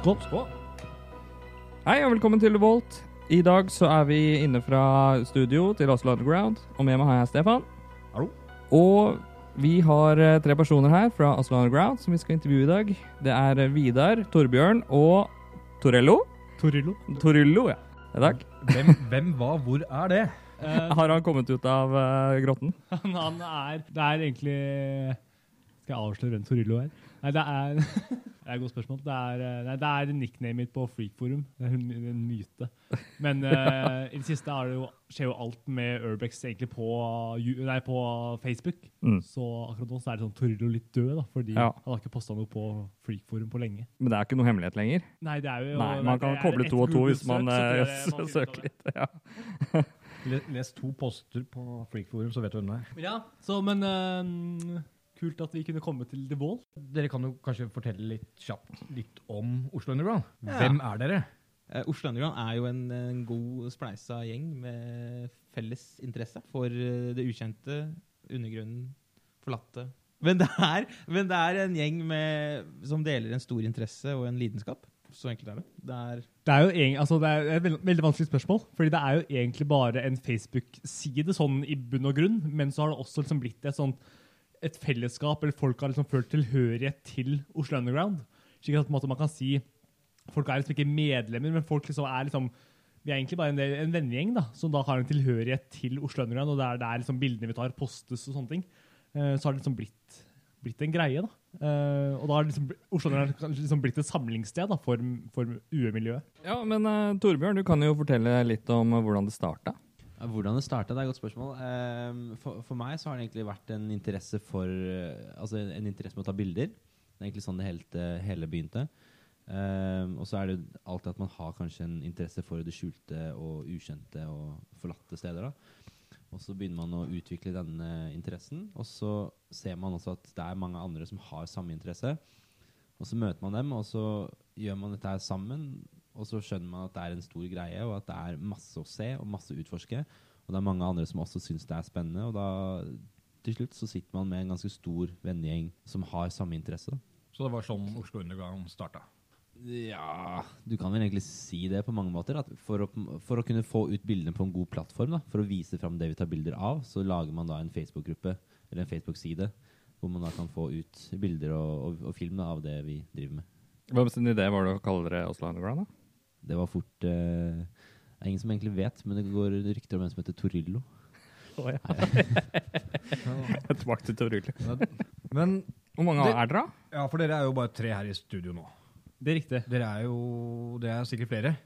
Skål. Skål. Hei og velkommen til Volt. I dag så er vi inne fra studio til Oslo Underground, og med meg har jeg Stefan. Hallo. Og vi har eh, tre personer her fra Oslo Underground som vi skal intervjue i dag. Det er eh, Vidar, Torbjørn og Torello. Torillo. Torillo, ja. Takk. Hvem, hvem, hva, hvor er det? Eh, Har han kommet ut av eh, grotten? han, han er Det er egentlig Skal jeg avsløre hvem Torillo er? Nei, det er Det er et godt spørsmål. Det er, eh, nei, det er nicknamet mitt på Freakforum. Det er en, en myte. Men uh, i det siste er det jo, skjer jo alt med Urbex egentlig på, nei, på Facebook. Mm. Så akkurat nå så er det sånn Torillo litt død, da, fordi Ja. han har ikke posta noe på Freakforum på lenge. Men det er ikke noe hemmelighet lenger. Nei, det er jo Nei, man kan koble to og to hvis man så eh, man søker litt. Ja. Les, to poster på Freakforum, så vet du hvem det er. Ja, så, men eh, kult at vi kunne komme til The Wall. Dere kan jo kanskje fortelle litt kjapt litt om Oslo Underground. Ja. Hvem er dere? Uh, Oslo Underground er jo en, en god spleisa gjeng med felles interesse for eh, det ukjente, undergrunnen, forlatte. Men det er, men det er en gjeng med, som deler en stor interesse og en lidenskap. Så enkelt er det. Det er Det er jo en, altså det er et veldig, veldig vanskelig spørsmål. fordi det er jo egentlig bare en Facebook-side sånn i bunn og grunn, men så har det også liksom blitt et sånt et fellesskap, eller folk har liksom følt tilhørighet til Oslo Underground. Slik at man kan si Folk er liksom ikke medlemmer, men folk liksom er liksom vi er egentlig bare en, del- en vennegjeng da, som da har en tilhørighet til Oslo Underground, og det er der liksom bildene vi tar, postes og sånne ting. Eh, så har det liksom blitt, blitt en greie. da. Eh, og da har liksom, Oslo Underground liksom blitt et samlingssted da, for, for UE-miljøet. ja, men eh, Torbjørn, du kan jo fortelle litt om hvordan det starta. Hvordan det starta, det er et godt spørsmål. Ehm, for, for meg så har det egentlig vært en interesse for eh, Altså en interesse med å ta bilder. Det er egentlig sånn det hele, hele begynte. Ehm, og så er det alltid at man har kanskje en interesse for det skjulte og ukjente og forlatte steder. da. Og så begynner man å utvikle denne interessen, og så ser man også at det er mange andre som har samme interesse. Og så møter man dem, og så gjør man dette her sammen. Og så skjønner man at det er en stor greie, og at det er masse å se og masse å utforske. Og det er mange andre som også syns det er spennende. Og da til slutt så sitter man med en ganske stor vennegjeng som har samme interesse. Så det var sånn Oslo Underground starta. Ja Du kan vel egentlig si det på mange måter. At for, å, for å kunne få ut bildene på en god plattform, da, for å vise fram det vi tar bilder av, så lager man da en Facebook-gruppe eller en Facebook-side hvor man da kan få ut bilder og, og, og film da, av det vi driver med. Hva sin idé var det å kalle dere Oslo Underground? da? Det var fort eh, Det er ingen som egentlig vet, men det går rykter om en som heter Torillo. Tilbake til Torillo. Men Hvor mange Det- er dere? da? ja, for dere er jo bare tre her i studio nå. Det er riktig. Dere er jo Det er sikkert flere.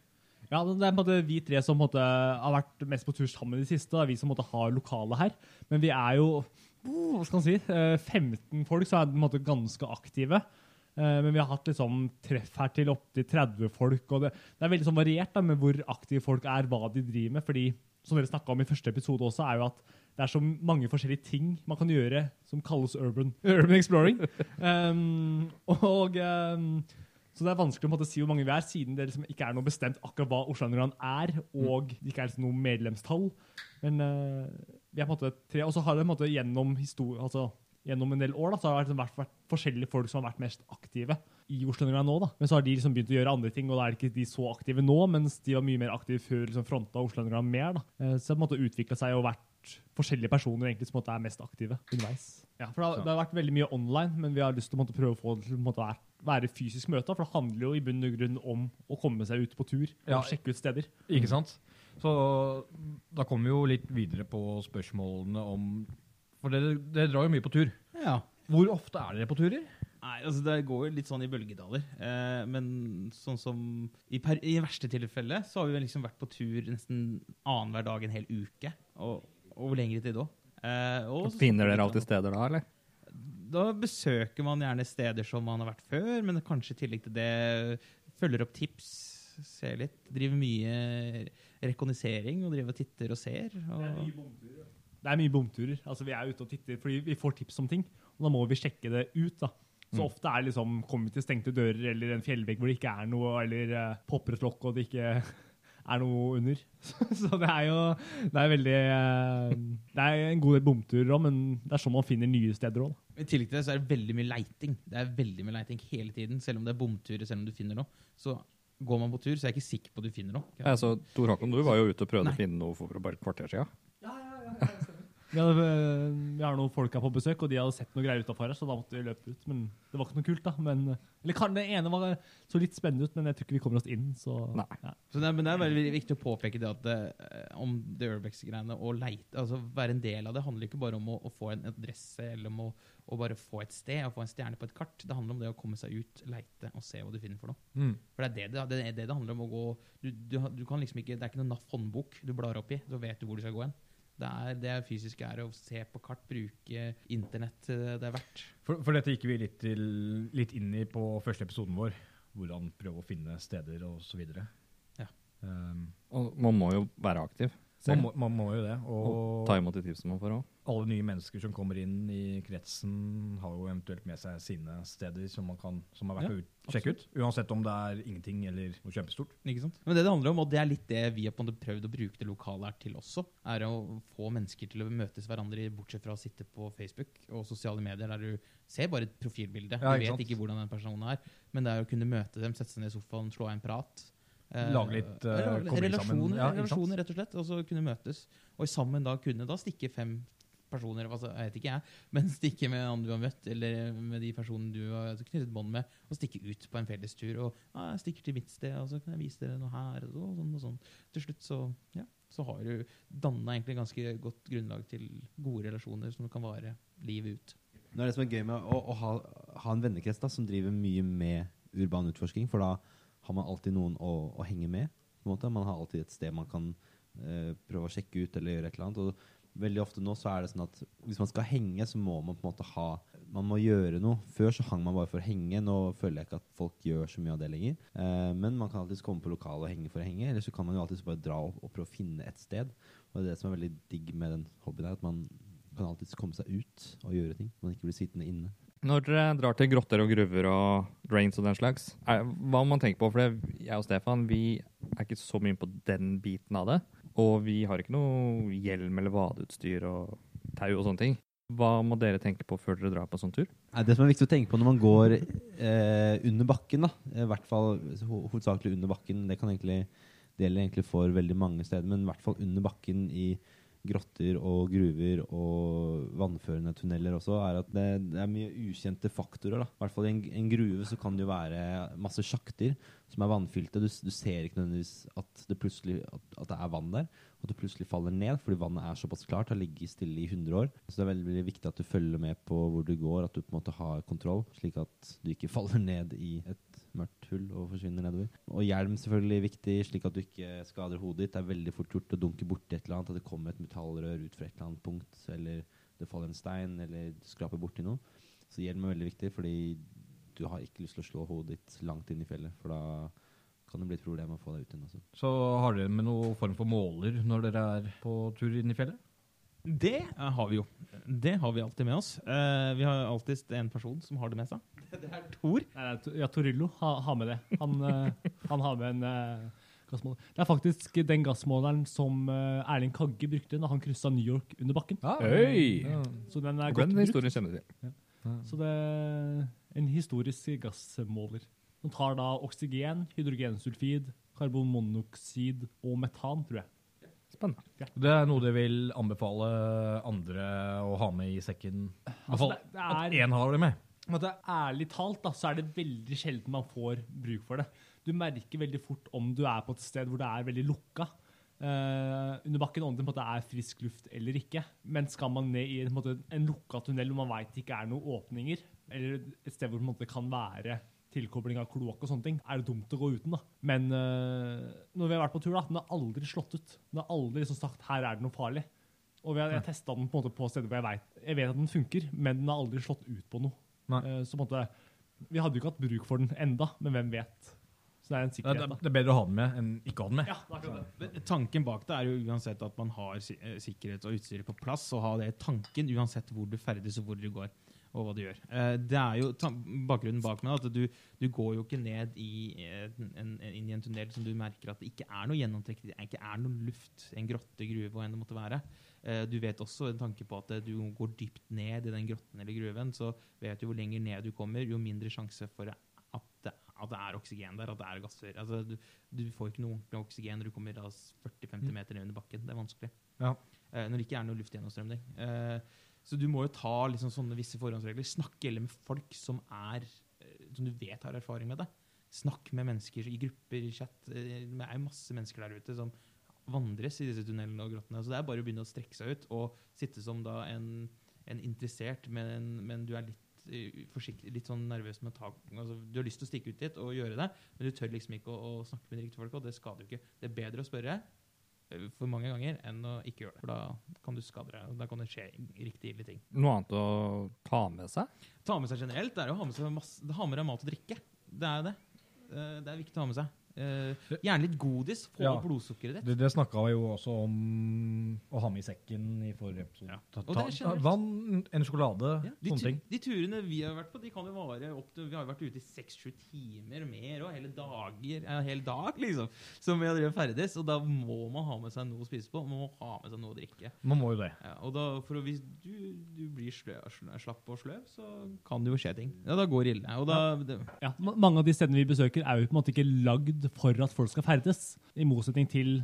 Ja, Det er på en måte vi tre som på måte, har vært mest på tur sammen i det siste. Det er vi som på måte, har lokale her. Men vi er jo oh, hva skal man si, eh, 15 folk, så er vi på en måte ganske aktive. Eh, Men vi har hatt liksom treff her til opptil 30 folk. og Det, det er veldig sånn variert da, med hvor aktive folk er, hva de driver med. fordi som dere om i første episode også, er jo at det er så mange forskjellige ting man kan gjøre som kalles urban, urban exploring. Um, og um, så det er vanskelig å si hvor mange vi er, siden det liksom ikke er noe bestemt akkurat hva Oslo-Underland er, og det ikke er liksom noe medlemstall. Men uh, vi er på en måte tre, og så har det på en måte gjennom historie... altså gjennom en del år da, så har det liksom vært, vært forskjellige folk som har vært mest aktive i Oslo Underground nå. da. Men så har de liksom begynt å gjøre andre ting, og da er ikke de så aktive nå, mens de var mye mer aktive før liksom fronta Oslo Underground mer. da. Eh, Så det har utvikla seg og vært forskjellige personer egentlig som er mest aktive underveis. Ja, for det har, det har vært veldig mye online, men vi har lyst til å prøve å få det til å være, være fysisk møte. For det handler jo i bunn og grunn om å komme seg ut på tur og Ja. sjekke ut steder. Ikke sant? Så da kommer vi jo litt videre på spørsmålene om For dere, dere drar jo mye på tur. Ja. Hvor ofte er dere på turer? Nei, altså Det går jo litt sånn i bølgedaler. Eh, men sånn som i, per, I verste tilfelle så har vi vel liksom vært på tur nesten annenhver dag en hel uke. Og og lengre tid òg. Eh, og så- Finner dere alltid steder da, eller? Da besøker man gjerne steder som man har vært før, men kanskje i tillegg til det følger opp tips, ser litt. Driver mye rekognosering og driver og titter og ser. Og, Det er mye bomturer. Altså, vi er ute og titter fordi vi får tips om ting, og da må vi sjekke det ut. da. Så Mm. ofte er det liksom, kommer vi til stengte dører eller en fjellvegg hvor det ikke er noe, eller uh, popper et lokk og det ikke er noe under. Så det er jo det er veldig eh, Det er en god del bomturer òg, men det er sånn man finner nye steder òg. I tillegg til det så er det veldig mye leiting. Det er veldig mye leiting hele tiden. Selv om det er bomturer, selv om du finner noe. Så går man på tur, så er jeg ikke sikker på at du finner noe. Ja, så Tor Håkon, du var jo ute og prøvde Nei. å finne noe for bare et kvarter siden. Vi, hadde, eh, vi har noen folk her på besøk, og de hadde sett noe greier utafor her, så da måtte vi løpe ut. Men det var ikke noe kult, da. Men, eller kan, det ene var, så litt spennende ut, men jeg tror ikke vi kommer oss inn. Så, Nei. Ja. Så det er, men det er veldig viktig å påpeke det at det, om det Urbex-greiene å leite, altså være en del av det, handler ikke bare om å, å få en adresse eller om å, å bare få et sted og få en stjerne på et kart. Det handler om det å komme seg ut, leite og se hva du finner for noe. Mm. For det er det det, det, er det, det handler om. å gå, du, du, du kan liksom ikke, Det er ikke noen NAF håndbok du blar opp i, så vet du hvor du skal gå hen. Det er det fysiske er å se på kart, bruke internett til det er verdt. For, for dette gikk vi litt, til, litt inn i på første episoden vår. Hvordan prøve å finne steder og så videre. Ja. Um, Og man må jo være aktiv. Man, må, man må jo det. Og Og ta imot de tipsene man får òg. alle nye mennesker som kommer inn i kretsen, har jo eventuelt med seg sine steder som man kan, som er verdt Ja, å ut, sjekke ut. Uansett om det er ingenting eller noe kjempestort. Ikke sant? Men det det handler om, og det er litt det vi har prøvd å bruke det lokale her til også, er å få mennesker til å møtes hverandre, bortsett fra å sitte på Facebook og sosiale medier, der du ser bare et profilbilde. Ja, du vet sant? ikke hvordan den personen er, men det er å kunne møte dem, sette seg ned i sofaen, slå av en prat. Eh, Lage litt, sammen. relasjoner, Ja, relasjoner, rett og slett, og så kunne møtes. Og sammen da kunne da stikke fem personer, altså, jeg vet ikke jeg, men stikke med andre du har møtt, eller med de personene du har knyttet bånd med, og stikke ut på en fellestur. Og ah, jeg stikker til mitt sted, og så kan jeg vise dere noe her, og sånn og sånn. Til slutt så, ja, så har du danna egentlig ganske godt grunnlag til gode relasjoner som kan vare livet ut. Nå er det som er gøy med å, å ha, ha en vennekrets da, som driver mye med urban utforsking, for da har man alltid noen å, å henge med. På en måte. Man har alltid et sted man kan uh, prøve å sjekke ut eller gjøre et eller annet. Og veldig ofte nå så er det sånn at hvis man skal henge, så må man på en måte ha Man må gjøre noe. Før så hang man bare for å henge. Nå føler jeg ikke at folk gjør så mye av det lenger. Uh, men man kan alltids komme på lokalet og henge for å henge, eller så kan man jo alltids bare dra opp og prøve å finne et sted. Og det er det som er veldig digg med den hobbyen, her, at man kan alltids komme seg ut og gjøre ting. Man ikke blir sittende inne. Når dere drar til grotter og gruver og drains og den slags, er, hva må man tenke på? For det, jeg og Stefan vi er ikke så mye på den biten av det. Og vi har ikke noe hjelm eller vadeutstyr og tau og sånne ting. Hva må dere tenke på før dere drar på en sånn tur? Det som er viktig å tenke på når man går eh, under bakken, da, i hvert fall ho hovedsakelig under bakken, det kan egentlig det gjelder egentlig for veldig mange steder, men i hvert fall under bakken i grotter og gruver og vannførende tunneler også, er at det, det er mye ukjente faktorer. I hvert fall i en, en gruve så kan det jo være masse sjakter som er vannfylte. Du, du ser ikke nødvendigvis at det at, at det er vann der, at det plutselig faller ned fordi vannet er såpass klart, har ligget stille i 100 år. Så det er veldig, veldig viktig at du følger med på hvor du går, at du på en måte har kontroll, slik at du ikke faller ned i et mørkt hull og forsvinner nedover. Og hjelm selvfølgelig viktig, slik at du ikke skader hodet ditt. Det er veldig fort gjort å dunke borti et eller annet, at det kommer et metallrør ut fra et eller annet punkt, eller det faller en stein, eller du skraper borti noe. Så hjelm er veldig viktig, fordi du har ikke lyst til å slå hodet ditt langt inn i fjellet, for da kan det bli et problem å få deg ut igjen. Også. Så har dere med noen form for måler når dere er på tur inn i fjellet? Det har vi jo. Det har vi alltid med oss. Eh, vi har alltid en person som har det med seg. Det er Tor. Nei, det er, ja, Torillo har ha med det. Han, eh, han har med en uh, gassmåler. Det er faktisk den gassmåleren som uh, Erling Kagge brukte da han kryssa New York under bakken. Øy! Så den er Den godt brukt. historien kjenner vi til. Så det er en historisk gassmåler. Den tar da oksygen, hydrogensulfid, karbonmonoksid og metan, tror jeg. Spennende. Det er noe du vil anbefale andre å ha med i sekken? I hvert Altså, fall det, det at én har det med. Måte, ærlig talt da, så er det veldig sjelden man får bruk for det. Du merker veldig fort om du er på et sted hvor det er veldig lukka. Uh, under bakken om det måte er frisk luft eller ikke. Men skal man ned i en, måte, en lukka tunnel hvor man veit ikke er noen åpninger, eller et sted hvor det måte kan være tilkobling av kloakk og sånne ting, er det dumt å gå uten. da. Men uh, når vi har vært på tur, da, den har aldri slått ut. Den har aldri liksom sagt her er det noe farlig. Og vi har, jeg testa den på, en måte på steder hvor jeg vet, jeg vet at den funker, men den har aldri slått ut på noe. Nei. Eh, så måte, Vi hadde jo ikke hatt bruk for den enda, men hvem vet. Så det er en er, sikkerhet. da. det er bedre å ha den med enn ikke ha den med. Ja, det er akkurat det. Tanken bak det er jo uansett at man har eh, sikkerhet og utstyr på plass, og ha det i tanken uansett hvor du ferdes og hvor du går. og hva du gjør. Eh, det er jo bakgrunnen bak meg at du, du går jo ikke ned i en, en, inn i en tunnel som du merker at det ikke er noe gjennomtrekk, det ikke er noe luft, en grotte, gruve, hva enn det måtte være. Eh, du vet også en tanke på at eh, du går dypt ned i den grotten eller gruven, så vet du hvor lenger ned du kommer, jo mindre sjanse for at det, at det er oksygen der, at det er gasser. Altså, du, du får ikke noe ordentlig oksygen når du kommer 40-50 meter ned under bakken. Det er vanskelig. Ja. Eh, når det ikke er noe luftgjennomstrømning. Eh, så du må jo ta liksom sånne visse forhåndsregler. Snakke heller med folk som er som du vet har erfaring med det. Snakk med mennesker i grupper, i chat. Det er jo masse mennesker der ute som vandres i disse tunnelene og grottene. Så det er bare å begynne å strekke seg ut og sitte som da en, en interessert, men, men du er litt eh, litt sånn nervøs med å ta altså, Du har lyst til å stikke ut dit og gjøre det, men du tør liksom ikke å, å snakke med de riktige folka, og det skader jo ikke. Det er bedre å spørre eh, for mange ganger enn å ikke gjøre det. For da kan du skade deg, og da kan det skje riktig ille ting. Noe annet å ta med seg? Ta med seg generelt det er å ha med seg masse, ha med deg mat og drikke. Det er jo det. Eh, Det er viktig å ha med seg. Eh, Gjerne litt godis. Få Ja. blodsukkeret ditt. Det, det snakka vi jo også om å ha med i sekken i forrige episode. Ja. Ta, Og ta, generelt. vann, en sjokolade, Ja, de, sånne ting. de turene vi har vært på, de kan jo vare opp til Vi har jo vært ute i seks-sju timer og mer, og hele dager en hel dag, liksom, som vi har drevet ferdes. Og da må man ha med seg noe å spise på. Man må ha med seg noe å drikke. Man må jo det. Ja, og da, for hvis du, du blir slø, slapp og sløv, så kan det jo skje ting. Ja, da går det ille. Og da, det, Ja, mange av de stedene vi besøker, er jo på en måte ikke lagd for at folk skal ferdes. I motsetning til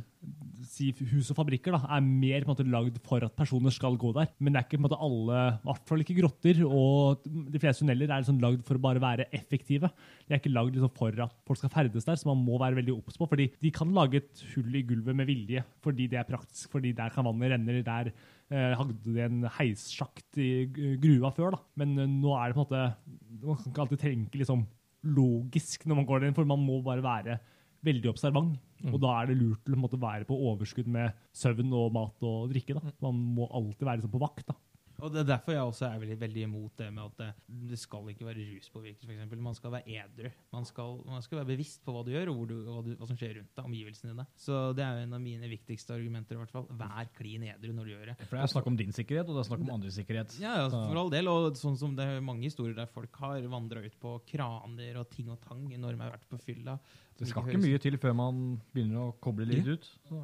si, hus og fabrikker, da, er mer på en måte lagd for at personer skal gå der. Men det er ikke på en måte alle, i hvert fall ikke grotter, og de fleste tunneler er liksom lagd for å bare være effektive. De er ikke lagd liksom for at folk skal ferdes der, så man må være veldig obs på. fordi de kan lage et hull i gulvet med vilje, fordi det er praktisk, fordi der kan vannet renne, eller der eh, hadde de en heissjakt i g- gruva før, da. Men eh, nå er det på en måte Man kan ikke alltid tenke liksom logisk når man går inn, for man må bare være veldig observant. Og da er det lurt å måte, være på overskudd med søvn og mat og drikke. da. Man må alltid være liksom, på vakt. da. Og det er derfor jeg også er veldig, veldig imot det med at det, det skal ikke være ruspåvirket, f.eks. Man skal være edru. Man skal, man skal være bevisst på hva du gjør, og du, hva, du, hva som skjer rundt deg, omgivelsene dine. Så det er jo en av mine viktigste argumenter, i hvert fall. Vær klin edru når du gjør det. For det er snakk om din sikkerhet, og det er snakk om andres sikkerhet. Ja, ja, for all del. Og sånn som det er mange historier der folk har vandra ut på kraner og ting og tang når de har vært på fylla. Det skal ikke mye til før man begynner å koble litt ut. Så.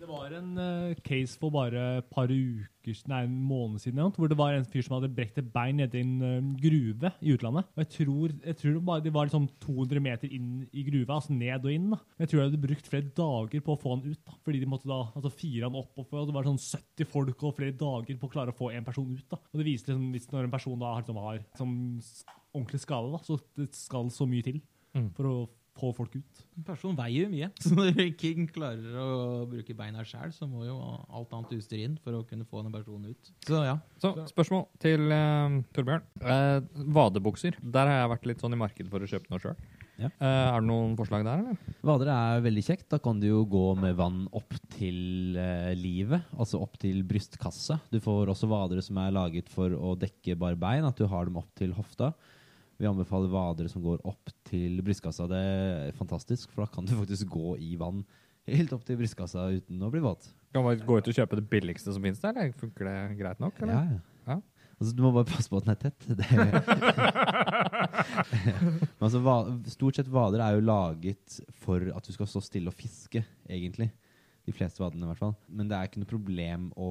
Det var en uh, case for bare et par uker, nei, en måned siden hvor det var en fyr som hadde brekt et bein nedi en uh, gruve i utlandet. Og jeg tror, jeg tror bare, det var liksom 200 meter inn i gruva, altså ned og inn. da. Jeg tror de hadde brukt flere dager på å få han ut, da, fordi de måtte da altså, fire han opp. Og det var sånn 70 folk og flere dager på å klare å få en person ut. da. Og det viser liksom, hvis når en person da liksom, har liksom, ordentlig skade, da, så det skal så mye til Mm. for å få folk ut. En person veier jo mye. Så når King klarer å bruke beina sjøl, så må jo alt annet utstyr inn for å kunne få den personen ut. Så ja. Så spørsmål til uh, Torbjørn. Uh, vadebukser. Der har jeg vært litt sånn i markedet for å kjøpe noe sjøl. Ja. er det noen forslag der, eller? Vader er veldig kjekt. Da kan du jo gå med vann opp til uh, livet, altså opp til brystkasse. Du får også vadere som er laget for å dekke bare bein, at du har dem opp til hofta. Vi anbefaler vadere som går opp til brystkassa. Det er fantastisk, for da kan du faktisk gå i vann helt opp til brystkassa uten å bli våt. Kan man gå ut og kjøpe det billigste som finnes der? Funker det greit nok? Eller? Ja, ja. Ja. Altså, du må bare passe på at den er tett. Men altså, stort sett vader er jo laget for at du skal stå stille og fiske, egentlig. De fleste vadene, i hvert fall. Men det er ikke noe problem å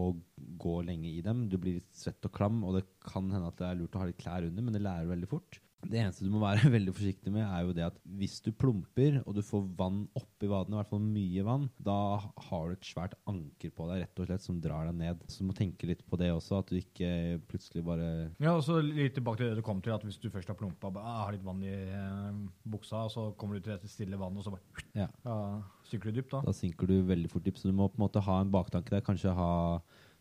gå lenge i dem. Du blir litt svett og klam, og det kan hende at det er lurt å ha litt klær under, men det lærer veldig fort. Det eneste du må være veldig forsiktig med, er jo det at hvis du plumper, og du får vann oppi vadene, i hvert fall mye vann, da har du et svært anker på deg, rett og slett, som drar deg ned. Så du må tenke litt på det også, at du ikke plutselig bare Ja, og så litt tilbake til det du kom til, at hvis du først har plumpa og ah, har litt vann i eh, buksa, så kommer du til dette stille vannet, og så bare Ja. ja, synker du dypt, da. Da synker du veldig fort dypt, så du må på en måte ha en baktanke der. Kanskje ha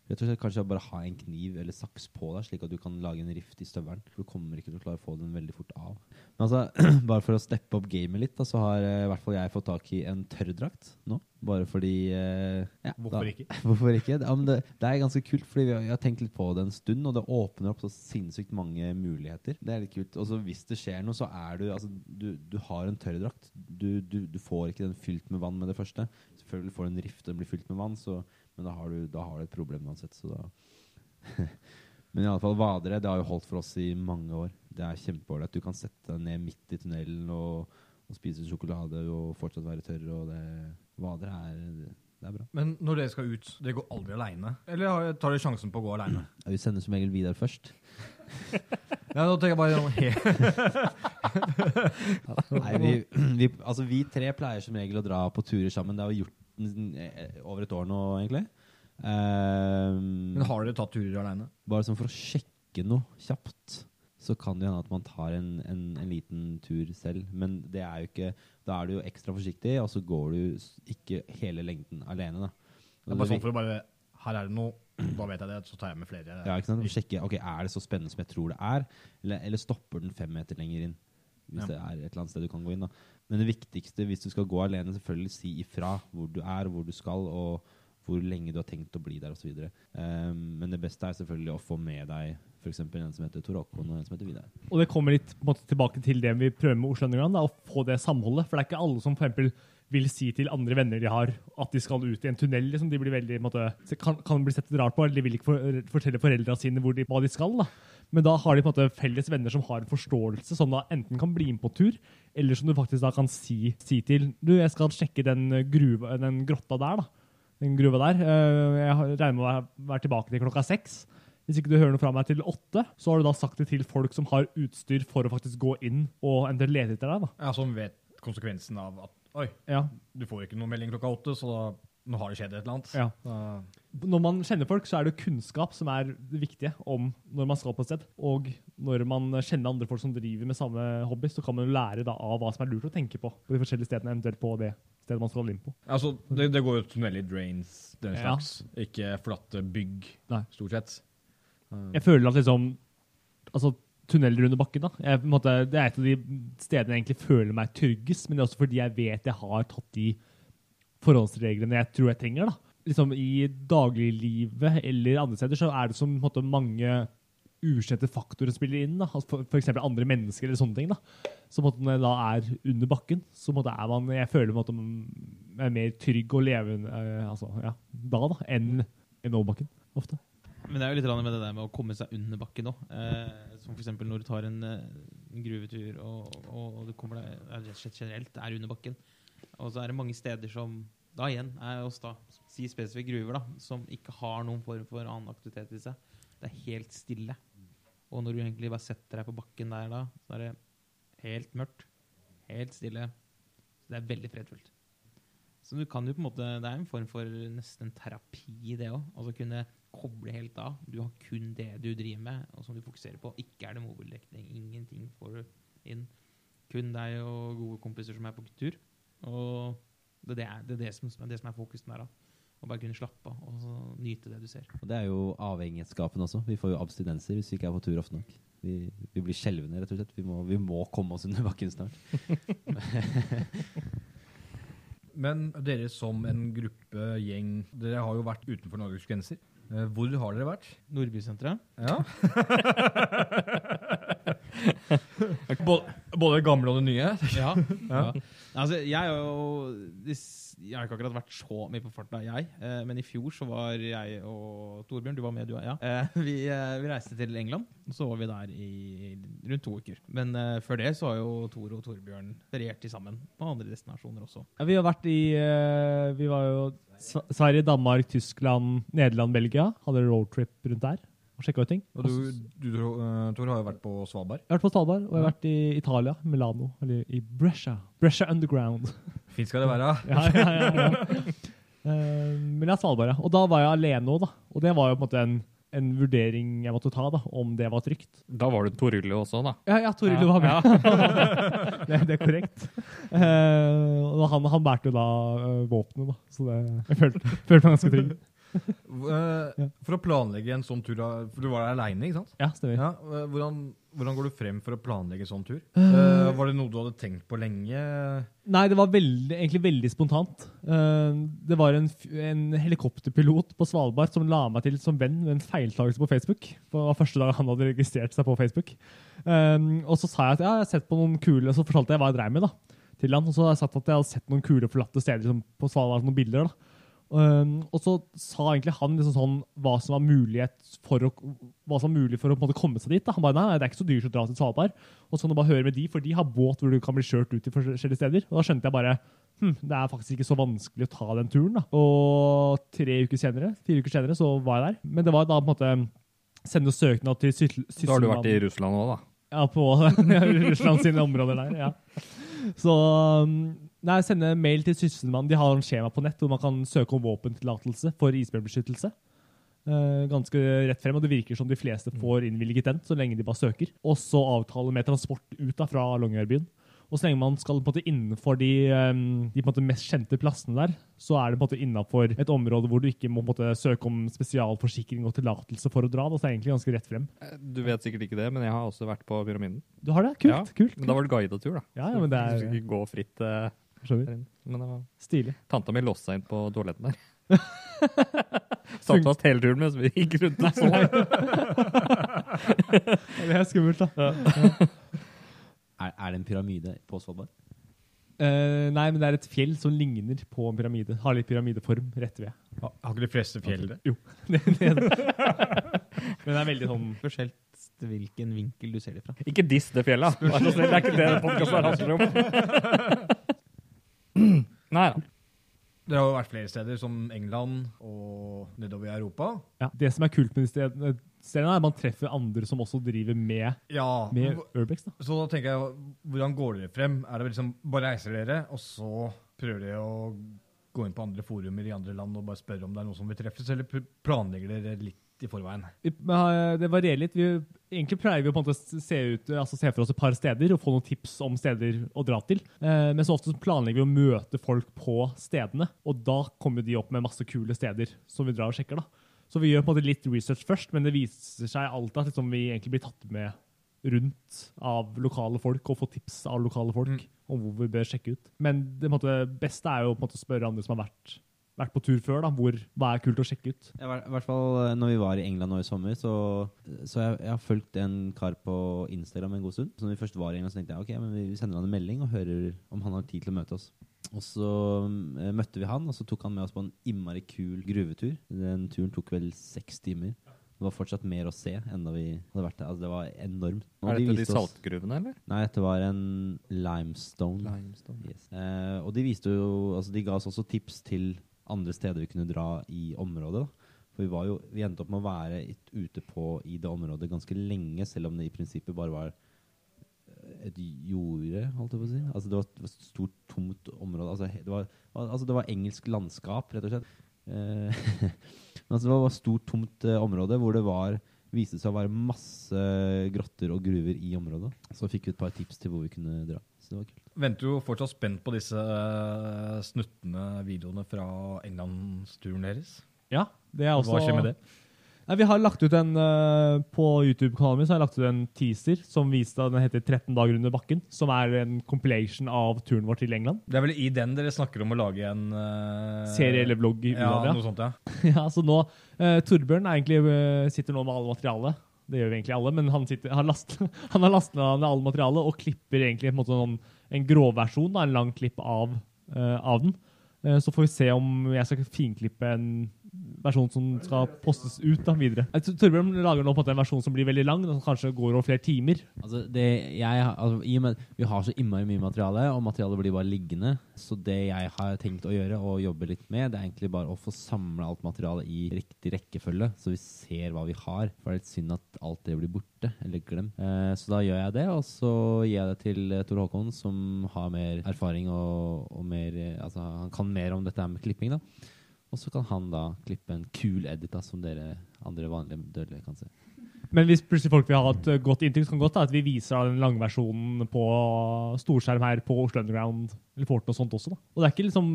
rett og slett kanskje bare ha en kniv eller saks på deg, slik at du kan lage en rift i støvelen. For du kommer ikke til å klare å få den veldig fort av. Men altså, bare for å steppe opp gamet litt, da, så har eh, i hvert fall jeg fått tak i en tørrdrakt nå. Bare fordi eh, ja, Hvorfor da, ikke? Hvorfor ikke? Ja, men det, det er ganske kult, fordi vi har, har tenkt litt på det en stund, og det åpner opp så sinnssykt mange muligheter. Det er litt kult. Og så hvis det skjer noe, så er du Altså, du, du har en tørrdrakt. Du, du, du får ikke den fylt med vann med det første. Selvfølgelig får du en rift og den blir fylt med vann, så, men da har, du, da har du et problem uansett, så da Men fall vadere, det har jo holdt for oss i mange år. Det er kjempeålreit. Du kan sette deg ned midt i tunnelen og, og spise sjokolade og fortsatt være tørr. Og det, vadere er, det er bra. Men når dere skal ut, dere går aldri aleine? Eller tar dere sjansen på å gå aleine? Ja, Vi sender som regel Vidar først. Ja, nå tenker jeg bare Nei, vi, vi, altså, vi tre pleier som regel å dra på turer sammen. Det har vi gjort over et år nå, egentlig. Um, Men har dere tatt turer aleine? bare sånn for å sjekke noe kjapt, så kan det hende at man tar en, en, en liten tur selv. Men det er jo ikke, da er du jo ekstra forsiktig, og så går du ikke hele lengden alene. Da. Det er bare sånn for å bare Her er det noe, da vet jeg det, så tar jeg med flere. Ja, ikke sant? Sjekke, ok, Er det så spennende som jeg tror det er, eller, eller stopper den fem meter lenger inn? Hvis Ja. det er et eller annet sted du kan gå inn. da. Men det viktigste hvis du skal gå alene, selvfølgelig si ifra hvor du er, hvor du skal, og hvor lenge du har tenkt å bli der osv. Um, men det beste er selvfølgelig å få med deg f.eks. en som heter Tor Håkon og en som heter Vidar. Og det kommer litt måte, tilbake til det vi prøver med Oslo Underground, å få det samholdet. For det er ikke alle som for eksempel vil si til andre venner de har, at de skal ut i en tunnel. Liksom. De veldig, måte, kan, kan bli sett rart på, eller de vil ikke for, fortelle foreldrene sine de, hva de skal. Da. Men da har de på en måte felles venner som har en forståelse, som da enten kan bli med på tur, eller som du faktisk da kan si, si til Du, jeg skal sjekke den, gruva, den grotta der, da. Den gruva der. Eh, Jeg regner med å være- tilbake til klokka seks. Hvis ikke du hører noe fra meg til åtte, så har du da sagt det til folk som har utstyr for å faktisk gå inn og enten lete etter deg. da. Ja, Som vet konsekvensen av at Oi, Ja, du får ikke noe melding klokka åtte, så da, nå har det skjedd et eller annet. ja. Da, Når man kjenner folk, så er det kunnskap som er det viktige om når man skal på et sted. Og når man kjenner andre folk som driver med samme hobby, så kan man jo lære da av hva som er lurt å tenke på på de forskjellige stedene, eventuelt på det stedet man skal inn på. altså, det, det går jo tunnel i drains, den Ja. slags. Ikke flatte bygg, Nei. stort sett. Jeg føler at liksom Altså, tunneler under bakken, da. Jeg, på en måte, det er et av de stedene jeg egentlig føler meg tryggest, men det er også fordi jeg vet jeg har tatt de forholdsreglene jeg tror jeg trenger. da. Liksom I dagliglivet eller andre steder så er det som måte, mange ukjente faktorer spiller inn. da. Altså, eksempel andre mennesker eller sånne ting. da. Så måte, når jeg da er under bakken, så måte, er man, jeg føler på måte, jeg er mer trygg og levende eh, altså, ja, da da, enn enn over bakken. Ofte. Men det er jo litt med det der med å komme seg under bakken òg. Eh, som f.eks. når du tar en, eh, en gruvetur og, og, og du kommer deg generelt er under bakken. Og så er det mange steder som da igjen er oss da, si spesifikke gruver, da, som ikke har noen form for annen aktivitet i seg. Det er helt stille. Og når du egentlig bare setter deg på bakken der da, så er det helt mørkt. Helt stille. Så det er veldig fredfullt. Så du kan jo på en måte, Det er en form for nesten terapi, det òg. Altså kunne koble helt av. Du har kun det du driver med, og som du fokuserer på. Ikke er det mobildekning. Ingenting får du inn. Kun deg og gode kompiser som er på tur. Og det, det, er, det, er det, som, det som er fokusen der. da. Å bare kunne slappe av og nyte det du ser. Og det er jo avhengighetsskapen også. Vi får jo abstinenser hvis vi ikke er på tur ofte nok. Vi, vi blir skjelvende, rett og slett. Vi må, vi må komme oss under bakken snart. Men dere som en gruppe, gjeng, dere har jo vært utenfor Norges grenser. Eh, Hvor har dere vært? Nordbysenteret. Ja. både, både det gamle og det nye? Ja. ja. Altså, jeg jo Jeg har ikke akkurat vært så mye på farta, jeg. Eh, men i fjor så var jeg og Torbjørn, du var med, du òg? Ja. Eh, vi, eh, vi reiste til England. og Så var vi der i rundt to uker. Men før det så har jo Tor og Torbjørn feriert sammen på andre destinasjoner også. Ja, vi har vært i Vi var jo Sverige, Danmark, Tyskland, Nederland, Belgia. Hadde roadtrip rundt der og sjekka ut ting. Og du, du eh, Tor, har jo vært på Svalbard. Jeg har vært på Svalbard, og jeg har vært i Italia, Milano, eller i Brescia. Brescia Underground. Fint skal det være. ja, ja, ja, ja. Uh, men ja, Svalbard, ja. Og da var jeg alene òg, da. Og det var jo på en måte en, en vurdering jeg måtte ta, da, om det var trygt. Da var du Torillo også, da. Ja, ja Toril var med. det, det er korrekt. Uh, og han, han bærte jo da uh, våpenet, da. Så det, jeg følte, følte meg ganske trygg. Eh, For å planlegge en sånn tur, for du var der aleine, ikke sant? Ja, stemmer. Ja, eh, hvordan, hvordan går du frem for å planlegge en sånn tur? Eh, var det noe du hadde tenkt på lenge? Nei, det var veldig, egentlig veldig spontant. Uh, det var en, en helikopterpilot på Svalbard som la meg til som venn ved en feiltagelse på Facebook. Det var første dag han hadde registrert seg på Facebook. Eh, og så sa jeg at ja, jeg har sett på noen kule, så fortalte jeg hva jeg dreiv med. da, til han, Og så har jeg sagt at jeg hadde sett noen kule, forlatte steder liksom, på Svalbard, noen bilder. da. Um, og så sa egentlig han liksom sånn hva som var mulighet for å, hva som var mulig for å på en måte komme seg dit. Da. Han bare nei, nei, det er ikke så dyrt å dra til Svalbard. Og så kan du bare høre med de, for de har båt hvor du kan bli kjørt ut til forskjellige steder. Og da skjønte jeg bare hm, det er faktisk ikke så vanskelig å ta den turen. da. Og tre uker senere, fire uker senere så var jeg der. Men det var da på en måte sende søknad til Sysselmannen. Da har du vært i Russland òg, da. Ja, på Russland sine områder der, ja. Så um, nei, sende mail til Sysselmannen. De har en skjema på nett hvor man kan søke om våpentillatelse for isbjørnbeskyttelse. Uh, ganske rett frem, og det virker som de fleste får innvilget den, så lenge de bare søker. Og så avtale med transport ut da, fra Longyearbyen. Og så lenge man skal på en måte innenfor de, um, de mest kjente plassene der, så er det på en måte innenfor et område hvor du ikke må søke om spesialforsikring og tillatelse for å dra. Så er det egentlig ganske rett frem. Eh, Du vet sikkert ikke det, men jeg har også vært på pyramiden. Du har det? Kult. Ja, kult. Men da var det guidet tur, da. Ja, ja, men det Du skal ikke gå fritt eh, inne. Men det var Stilig. Tanta mi låste seg inn på toaletten der. Satt fast hele turen mens vi gikk rundt og så. Det er skummelt, da. Er, er det en pyramide på Svalbard? Uh, nei, men det er et fjell som ligner på en pyramide. Har litt pyramideform rett ved. Har har ikke de fleste fjell det? Jo. det, det, men det er veldig sånn Forskjellig hvilken vinkel du ser det fra. Ikke diss det fjellet. Vær så snill, det er ikke det podkasten handler om. Nei da. Dere har jo vært flere steder, som England og nedover i Europa. ja, Det som er kult med de stedene, stedene er at man treffer andre som også driver med, Ja, med Urbex. da. Så da tenker jeg, hvordan går dere frem? Er det liksom, Bare reiser dere, og så prøver dere å gå inn på andre forumer i andre land og bare spørre om det er noen som vil treffes, eller planlegger dere litt i forveien? Vi- eh, Det varierer litt. Vi, egentlig pleier vi å se, ut, altså se for oss et par steder og få noen tips om steder å dra til. Eh, men så ofte planlegger vi å møte folk på stedene, og da kommer de opp med masse kule steder som vi drar og sjekker. da. Så vi gjør på en måte litt research først, men det viser seg alltid at liksom, vi egentlig blir tatt med rundt av lokale folk og får tips av lokale folk Mm. om hvor vi bør sjekke ut. Men det måte, beste er jo å spørre andre som har vært, vært på tur før, da, hvor, hva er kult å sjekke ut. Ja, I hvert fall eh, når vi var i England nå i sommer, så, så jeg, jeg har fulgt en kar på Instagram en god stund. Så når vi først var i England, så tenkte jeg ok, men vi sender han en melding og hører om han har tid til å møte oss. Og så eh, møtte vi han, og så tok han med oss på en innmari kul gruvetur. Den turen tok vel seks timer. Det var fortsatt mer å se enn da vi hadde vært der. Altså, det var enormt. Og Er dette de oss- saltgruvene, eller? Nei, dette var en limestone. Yes. Eh, og de viste jo Altså de ga oss også tips til andre steder vi kunne dra i området. da. For vi jo Vi endte opp med å være ute på i det området ganske lenge, selv om det i prinsippet bare var eh, et jorde, holdt jeg på å si. Altså det var et stort, tomt område. Altså det var, altså det var engelsk landskap, rett og slett. Eh, altså det var et stort, tomt uh, område hvor det var viste seg å være masse grotter og gruver i området. Så fikk vi et par tips til hvor vi kunne dra. Så det var kult. Venter jo fortsatt spent på disse uh, snuttende videoene fra Englandsturen deres. Ja, det er også... Hva skjer med det? Nei, vi har lagt ut en uh, På YouTube-kanalen min så har jeg lagt ut en teaser som viste at den heter 13 dager under bakken. Som er en compilation av turen vår til England. Det er vel i den dere snakker om å lage en uh, Serie eller vlogg i Ja, Ulavia. noe sånt, ja. Ja, så nå, uh, Torbjørn er egentlig, sitter nå med alle materialet. Det gjør vi egentlig alle, men han, sitter, har last, han har lastet ned alle materialet og klipper egentlig en, sånn, en grovversjon, en lang klipp av, uh, av den. Uh, så får vi se om jeg skal finklippe en versjon som skal postes ut da, videre. Jeg tror Torbjørn lager nå på en versjon som blir veldig lang, og som kanskje går over flere timer. Altså, det, jeg, altså, I og med Vi har så innmari mye materiale, og materialet blir bare liggende. Så det jeg har tenkt å gjøre, og jobbe litt med, det er egentlig bare å få samla alt materialet i riktig rekkefølge, så vi ser hva vi har. For det er litt synd at alt det blir borte, eller glemt. Eh, så da gjør jeg det, og så gir jeg det til eh, Tor Håkon, som har mer erfaring og, og mer eh, Altså, han kan mer om dette med klipping, da. Og så kan han da klippe en kul edit da, som dere andre vanlige dødelige kan se. Men hvis plutselig folk vil ha et eh, godt inntrykk, så kan godt da, at vi viser den lange versjonen på storskjerm her på Oslo Underground eller Forten og sånt også. da. Og det er ikke liksom,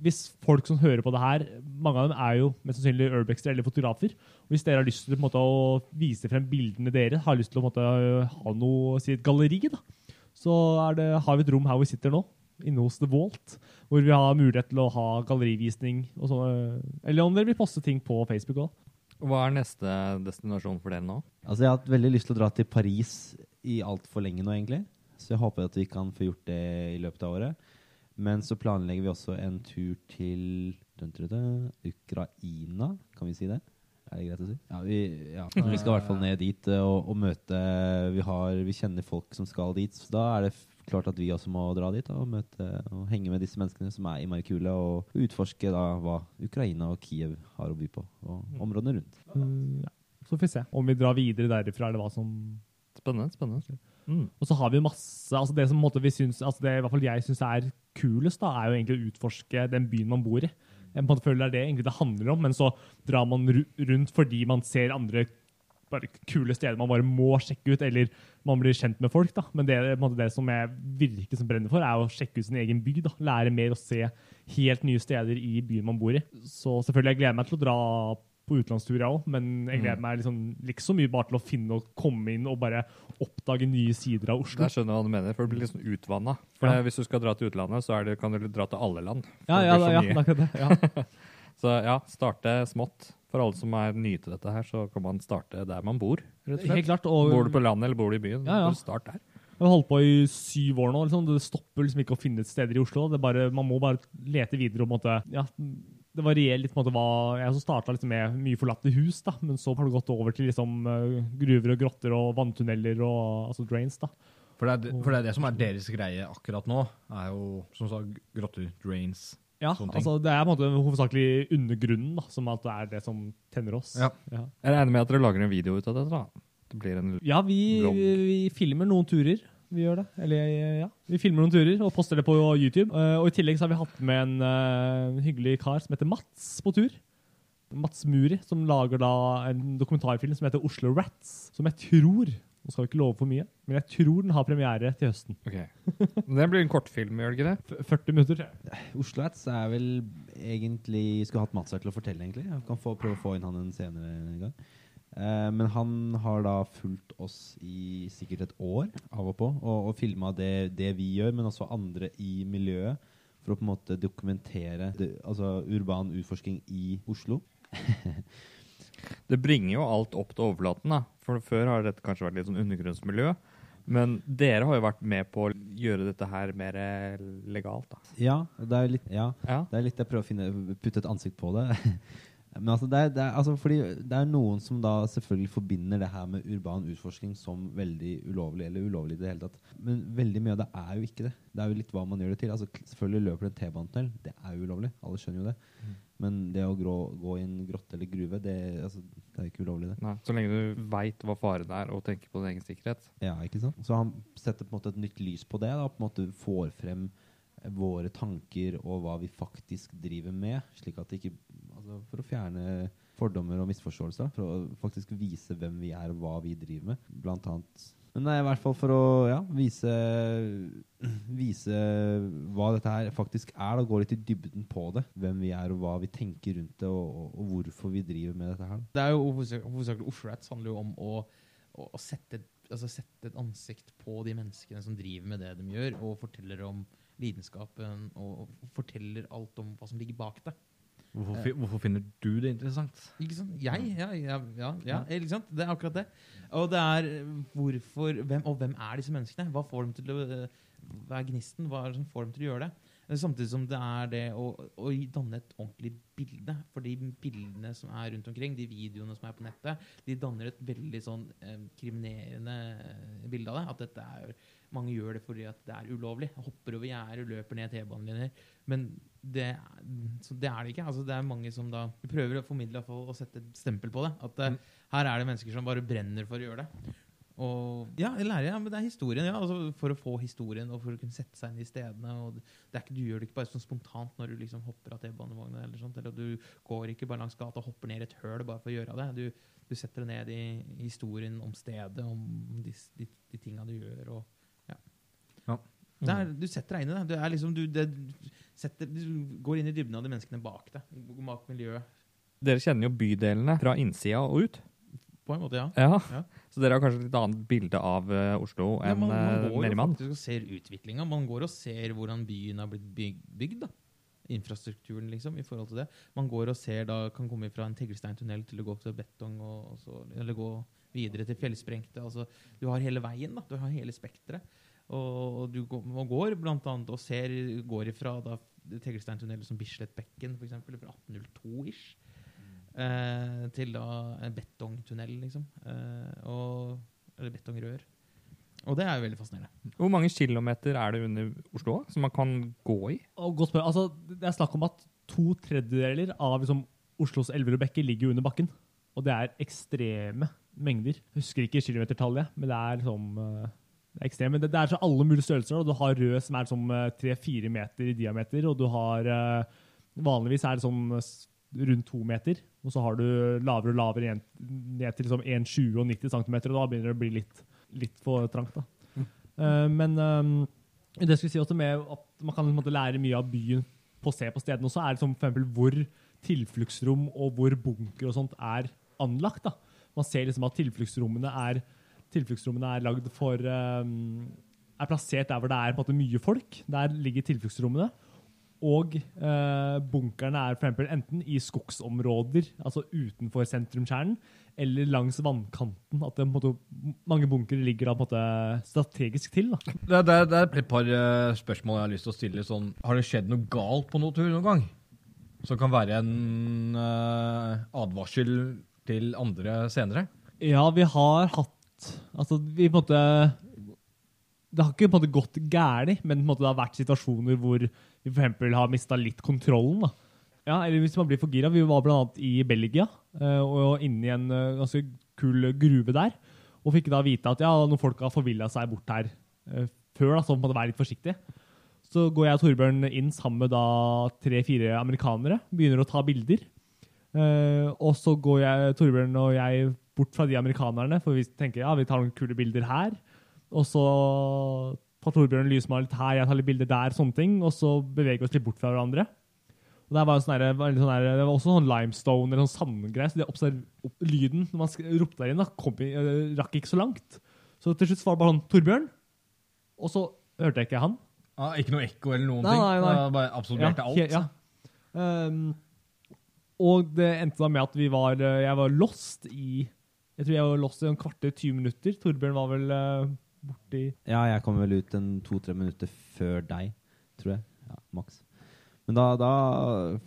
Hvis folk som hører på det her, mange av dem er jo mest sannsynlig urbexter eller fotografer. og Hvis dere har lyst til på en måte, å vise frem bildene deres, har lyst til å på en måte, ha noe, si et galleri, da, så det, har vi et rom her hvor vi sitter nå. Inne hos The Vault, hvor vi har mulighet til å ha gallerivisning. og sånn, Eller om dere vil poste ting på Facebook òg. Hva er neste destinasjon for dere nå? Altså, jeg har hatt veldig lyst til å dra til Paris i altfor lenge nå, egentlig. Så jeg håper at vi kan få gjort det i løpet av året. Men så planlegger vi også en tur til dun, dun, dun, Ukraina, kan vi si det? Er det greit å si? Ja, vi, ja. vi skal i hvert fall ned dit eh, og, og møte vi, har, vi kjenner folk som skal dit. Så da er det klart at vi også må dra dit da, og møte og henge med disse menneskene som er i Marikula, og utforske da hva Ukraina og Kiev har å by på, og områdene rundt. Mm, ja. Så får vi se om vi drar videre derifra, eller hva som Spennende. spennende. Mm. Og så har vi masse altså Det som måte vi syns, altså det i hvert fall jeg syns er kulest, da, er jo egentlig å utforske den byen man bor i. Jeg føler det er det egentlig det handler om, men så drar man rundt fordi man ser andre bare kule steder man bare må sjekke ut, eller man blir kjent med folk. da. Men det, det som jeg virkelig som brenner for, er å sjekke ut sin egen by. da. Lære mer og se helt nye steder i byen man bor i. Så selvfølgelig, jeg gleder meg til å dra på utenlandstur, jeg òg, men jeg gleder meg liksom, ikke så mye bare til å finne og komme inn og bare oppdage nye sider av Oslo. Jeg skjønner hva du mener, for det blir liksom utvanna. Ja. Hvis du skal dra til utlandet, så det, kan du dra til alle land. Ja, ja, ja, det. Ja. Så ja, starte smått. For alle som er nye til dette her, så kan man starte der man bor. rett og slett. Helt klart. Og Bor du på landet eller bor du i byen, Ja, ja. så start der. Jeg har holdt på i syv år nå. Liksom. Det stopper liksom ikke å finne steder i Oslo. Det er bare, man må bare lete videre. Og, på en måte, ja, det varierer litt på en måte, hva Jeg også starta liksom med mye forlatte hus, da, men så har det gått over til liksom, eh, gruver og grotter og vanntunneler og altså drains. da. For det, er, for det er det som er deres greie akkurat nå, er jo som sagt grotter, drains. Ja, altså Det er på en måte hovedsakelig undergrunnen da, som at det er det som tenner oss. Ja. ja. Jeg regner med at dere lager en video ut av dette. da. Det blir en Ja, vi, Vlogg. vi, vi filmer noen turer. Vi gjør det. Eller, ja. Vi filmer noen turer og poster det på YouTube. Eh, og I tillegg så har vi hatt med en uh, hyggelig kar som heter Mats på tur. Mats Muri, som lager da en dokumentarfilm som heter Oslo Rats. Som jeg tror Nå skal vi ikke love for mye, men jeg tror den har premiere til høsten. Ok. Men Det blir en kortfilm, gjør det ikke det? F 40 minutter. tror jeg. Oslo Hats er vel egentlig Skulle hatt Mats her til å fortelle, egentlig. Jeg kan få, prøve å få inn han en senere gang. Eh, men han har da fulgt oss i sikkert et år av og på, og, og filma det, det vi gjør, men også andre i miljøet. For å på en måte dokumentere det, altså urban utforsking i Oslo. Det bringer jo alt opp til overflaten. da. For Før har dette kanskje vært litt sånn undergrunnsmiljø. Men dere har jo vært med på å gjøre dette her mer eh, legalt. da. Ja, det er litt, ja, Ja. det er litt jeg prøver å finne, putte et ansikt på det. Men altså, det er, det er, altså fordi det er noen som da selvfølgelig forbinder det her med urban utforsking som veldig ulovlig, eller ulovlig i det hele tatt. Men veldig mye av det er jo ikke det. Det er jo litt hva man gjør det til. Altså, selvfølgelig løper det en T-banetunnel. Det er jo ulovlig. Alle skjønner jo det. Men det å grå, gå i en grotte eller gruve, det, altså, det er jo ikke ulovlig, det. Nei, så lenge du veit hva faren er og tenker på din egen sikkerhet. Ja, ikke sant? Så han setter på en måte et nytt lys på det, da, på en måte får frem våre tanker og hva vi faktisk driver med, slik at det ikke altså For å fjerne fordommer og misforståelser. For å faktisk vise hvem vi er og hva vi driver med, blant annet. Men er i hvert fall for å ja, vise, vise hva dette her faktisk er. da, Gå litt i dybden på det. Hvem vi er og hva vi tenker rundt det, og, og, og hvorfor vi driver med dette her. Det er jo hovedsak- hovedsakelig Oslo Rats handler jo om å, å, å sette, altså sette et ansikt på de menneskene som driver med det de gjør, og forteller om lidenskapen og, og forteller alt om hva som ligger bak det. Hvorfor, fi- hvorfor finner du det interessant? Ikke sant? Jeg? Ja, ja, ja, ja ikke sant? Det er akkurat det. Og det er hvorfor hvem, Og hvem er disse menneskene? Hva får dem til å Hva er gnisten? Hva er det som får dem til å gjøre det? Eh, Samtidig som det er det å, å danne et ordentlig bilde. For de bildene som er rundt omkring, de videoene som er på nettet, de danner et veldig sånn eh, kriminerende eh, bilde av det. At dette er mange gjør det fordi at det er ulovlig. Hopper over gjerder, løper ned T-banelinjer. Men det, så det er det ikke. Altså, det er mange som da Vi prøver å formidle og sette et stempel på det. At mm. her er det mennesker som bare brenner for å gjøre det. Og ja, lærer, ja, men det er historien. ja, altså For å få historien og for å kunne sette seg inn i stedene. og det er ikke, Du gjør det ikke bare sånn spontant når du liksom hopper av T-banevogna. Eller sånt, eller du går ikke bare langs gata og hopper ned i et høl bare for å gjøre det. Du, du setter deg ned i historien om stedet, om de, de, de tinga du gjør. og Ja. det er, du setter deg inn i det. Du, liksom, du, det, setter, du går inn i dybden av de menneskene bak deg. Bak miljøet. Dere kjenner jo bydelene fra innsida og ut. På en måte, ja. Ja. Ja. Så dere har kanskje et litt annet bilde av uh, Oslo ja enn man, man uh, går faktisk og ser utviklinga. Man går og ser hvordan byen har blitt byg- bygd. da. Infrastrukturen, liksom, i forhold til det. Man går og ser da, kan komme fra en teglsteintunnel til å gå til betong, og, og så, eller gå videre til fjellsprengte. Altså, du har hele veien. da, Du har hele spekteret. Og du går, og går blant annet og ser går ifra da Tegelsteintunnelen som Bislett Bekken, for eksempel, fra 1802-ish, eh, til da en betongtunnel, liksom. Eh, og, eller betongrør. Og det er jo veldig fascinerende. Hvor mange kilometer er det under Oslo som man kan gå i? Og godt spørsmål. Altså, det er snakk om at to tredjedeler av liksom, Oslos elver og bekker ligger under bakken. Og det er ekstreme mengder. Jeg husker ikke kilometertallet, men det er liksom eh, det er ekstreme. Det, det er så alle mulige størrelser. og Du har rød som er som tre-fire meter i diameter, og du har eh, Vanligvis er det sånn rundt to meter. Og så har du lavere og lavere ned til liksom 1,20 og 90 cm, og da begynner det å bli litt, litt for trangt. da. Eh, men um, det skulle si også med at man kan måte lære mye av byen på å se på stedene også, er liksom for eksempel hvor tilfluktsrom og hvor bunker og sånt er anlagt. da. Man ser liksom at tilfluktsrommene er, tilfluktsrommene er lagd for eh, er plassert der hvor det er måte mye folk. Der ligger tilfluktsrommene. Og eh, bunkerne er for eksempel enten i skogsområder, altså utenfor sentrumskjernen, eller langs vannkanten. At det, måte, mange bunkere ligger da måte strategisk til. da. Det, det, det er et par uh, spørsmål jeg har lyst til å stille. Sånn, har det skjedd noe galt på noen tur noen gang? Som kan være en uh, advarsel til andre senere? Ja, vi har hatt Altså, vi på en måte Det har ikke på en måte gått galt, men på en måte, det har vært situasjoner hvor vi eksempel har mista litt kontrollen. da. Ja, eller hvis man blir for gira. Vi var annet i Belgia eh, og inne i en eh, ganske kul gruve der. Og fikk da vite at ja, noen folk har forvilla seg bort her eh, før, da, så man måtte være litt forsiktig. Så går jeg og Torbjørn inn sammen med tre-fire amerikanere, begynner å ta bilder. Eh, og så går jeg, Torbjørn og jeg bort fra de amerikanerne, for vi tenker ja, vi tar noen kule bilder her. Og så tar Torbjørn lysmaler litt her, jeg tar litt bilder der, sånne ting. Og så beveger vi oss litt bort fra hverandre. Og der var sånne, sånn veldig sånn Det var også sånn limestone eller sånn sandgreie, så det observ- opp, lyden når man ropte der inn, da, kom, eh, rakk ikke så langt. Så til slutt var det bare sånn Torbjørn. Og så hørte jeg ikke han. Ah, ikke noe ekko eller noen Nei, ting? nei, nei. Bare absorberte alt? he- ja. Um, og det endte da med at vi var eh, Jeg var lost i Jeg tror jeg var lost i en kvarter, 20 minutter. Torbjørn var vel uh, borti Ja, jeg kom vel ut en to-tre minutter før deg, tror jeg. Ja, maks. Men da, da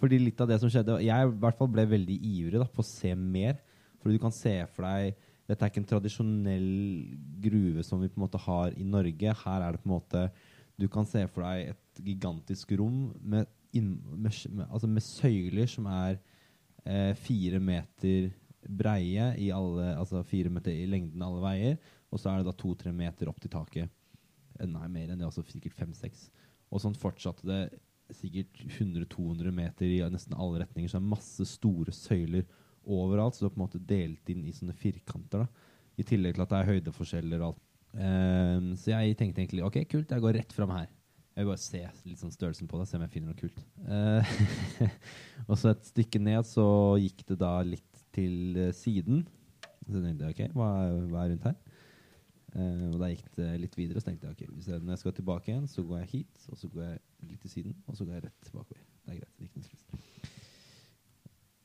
Fordi litt av det som skjedde Jeg i hvert fall ble veldig ivrig da, på å se mer. Fordi du kan se for deg Dette er ikke en tradisjonell gruve som vi på en måte har i Norge. Her er det på en måte Du kan se for deg et gigantisk rom med, inn, med, med, altså med søyler som er eh, fire meter breie i alle, altså fire meter i lengden alle veier. Og så er det da to-tre meter opp til taket. Eh, Nei, mer enn det, altså sikkert fem-seks. Og sånn fortsatte det sikkert 100-200 meter i nesten alle retninger. Så det er masse store søyler overalt, så det er på en måte delt inn i sånne firkanter. da. I tillegg til at det er høydeforskjeller og alt. Um, så jeg tenkte egentlig ok, kult, jeg går rett fram her. Jeg vil bare se litt sånn størrelsen på det, se om jeg finner noe kult. Eh, og så et stykke ned så gikk det da litt til eh, siden. Så jeg tenkte ok, hva, hva er rundt her? Eh, og da gikk det litt videre, så tenkte jeg ok, jeg, når jeg skal tilbake igjen, så går jeg hit, og så går jeg litt til siden, og så går jeg rett bakover. Det er greit. det er ikke.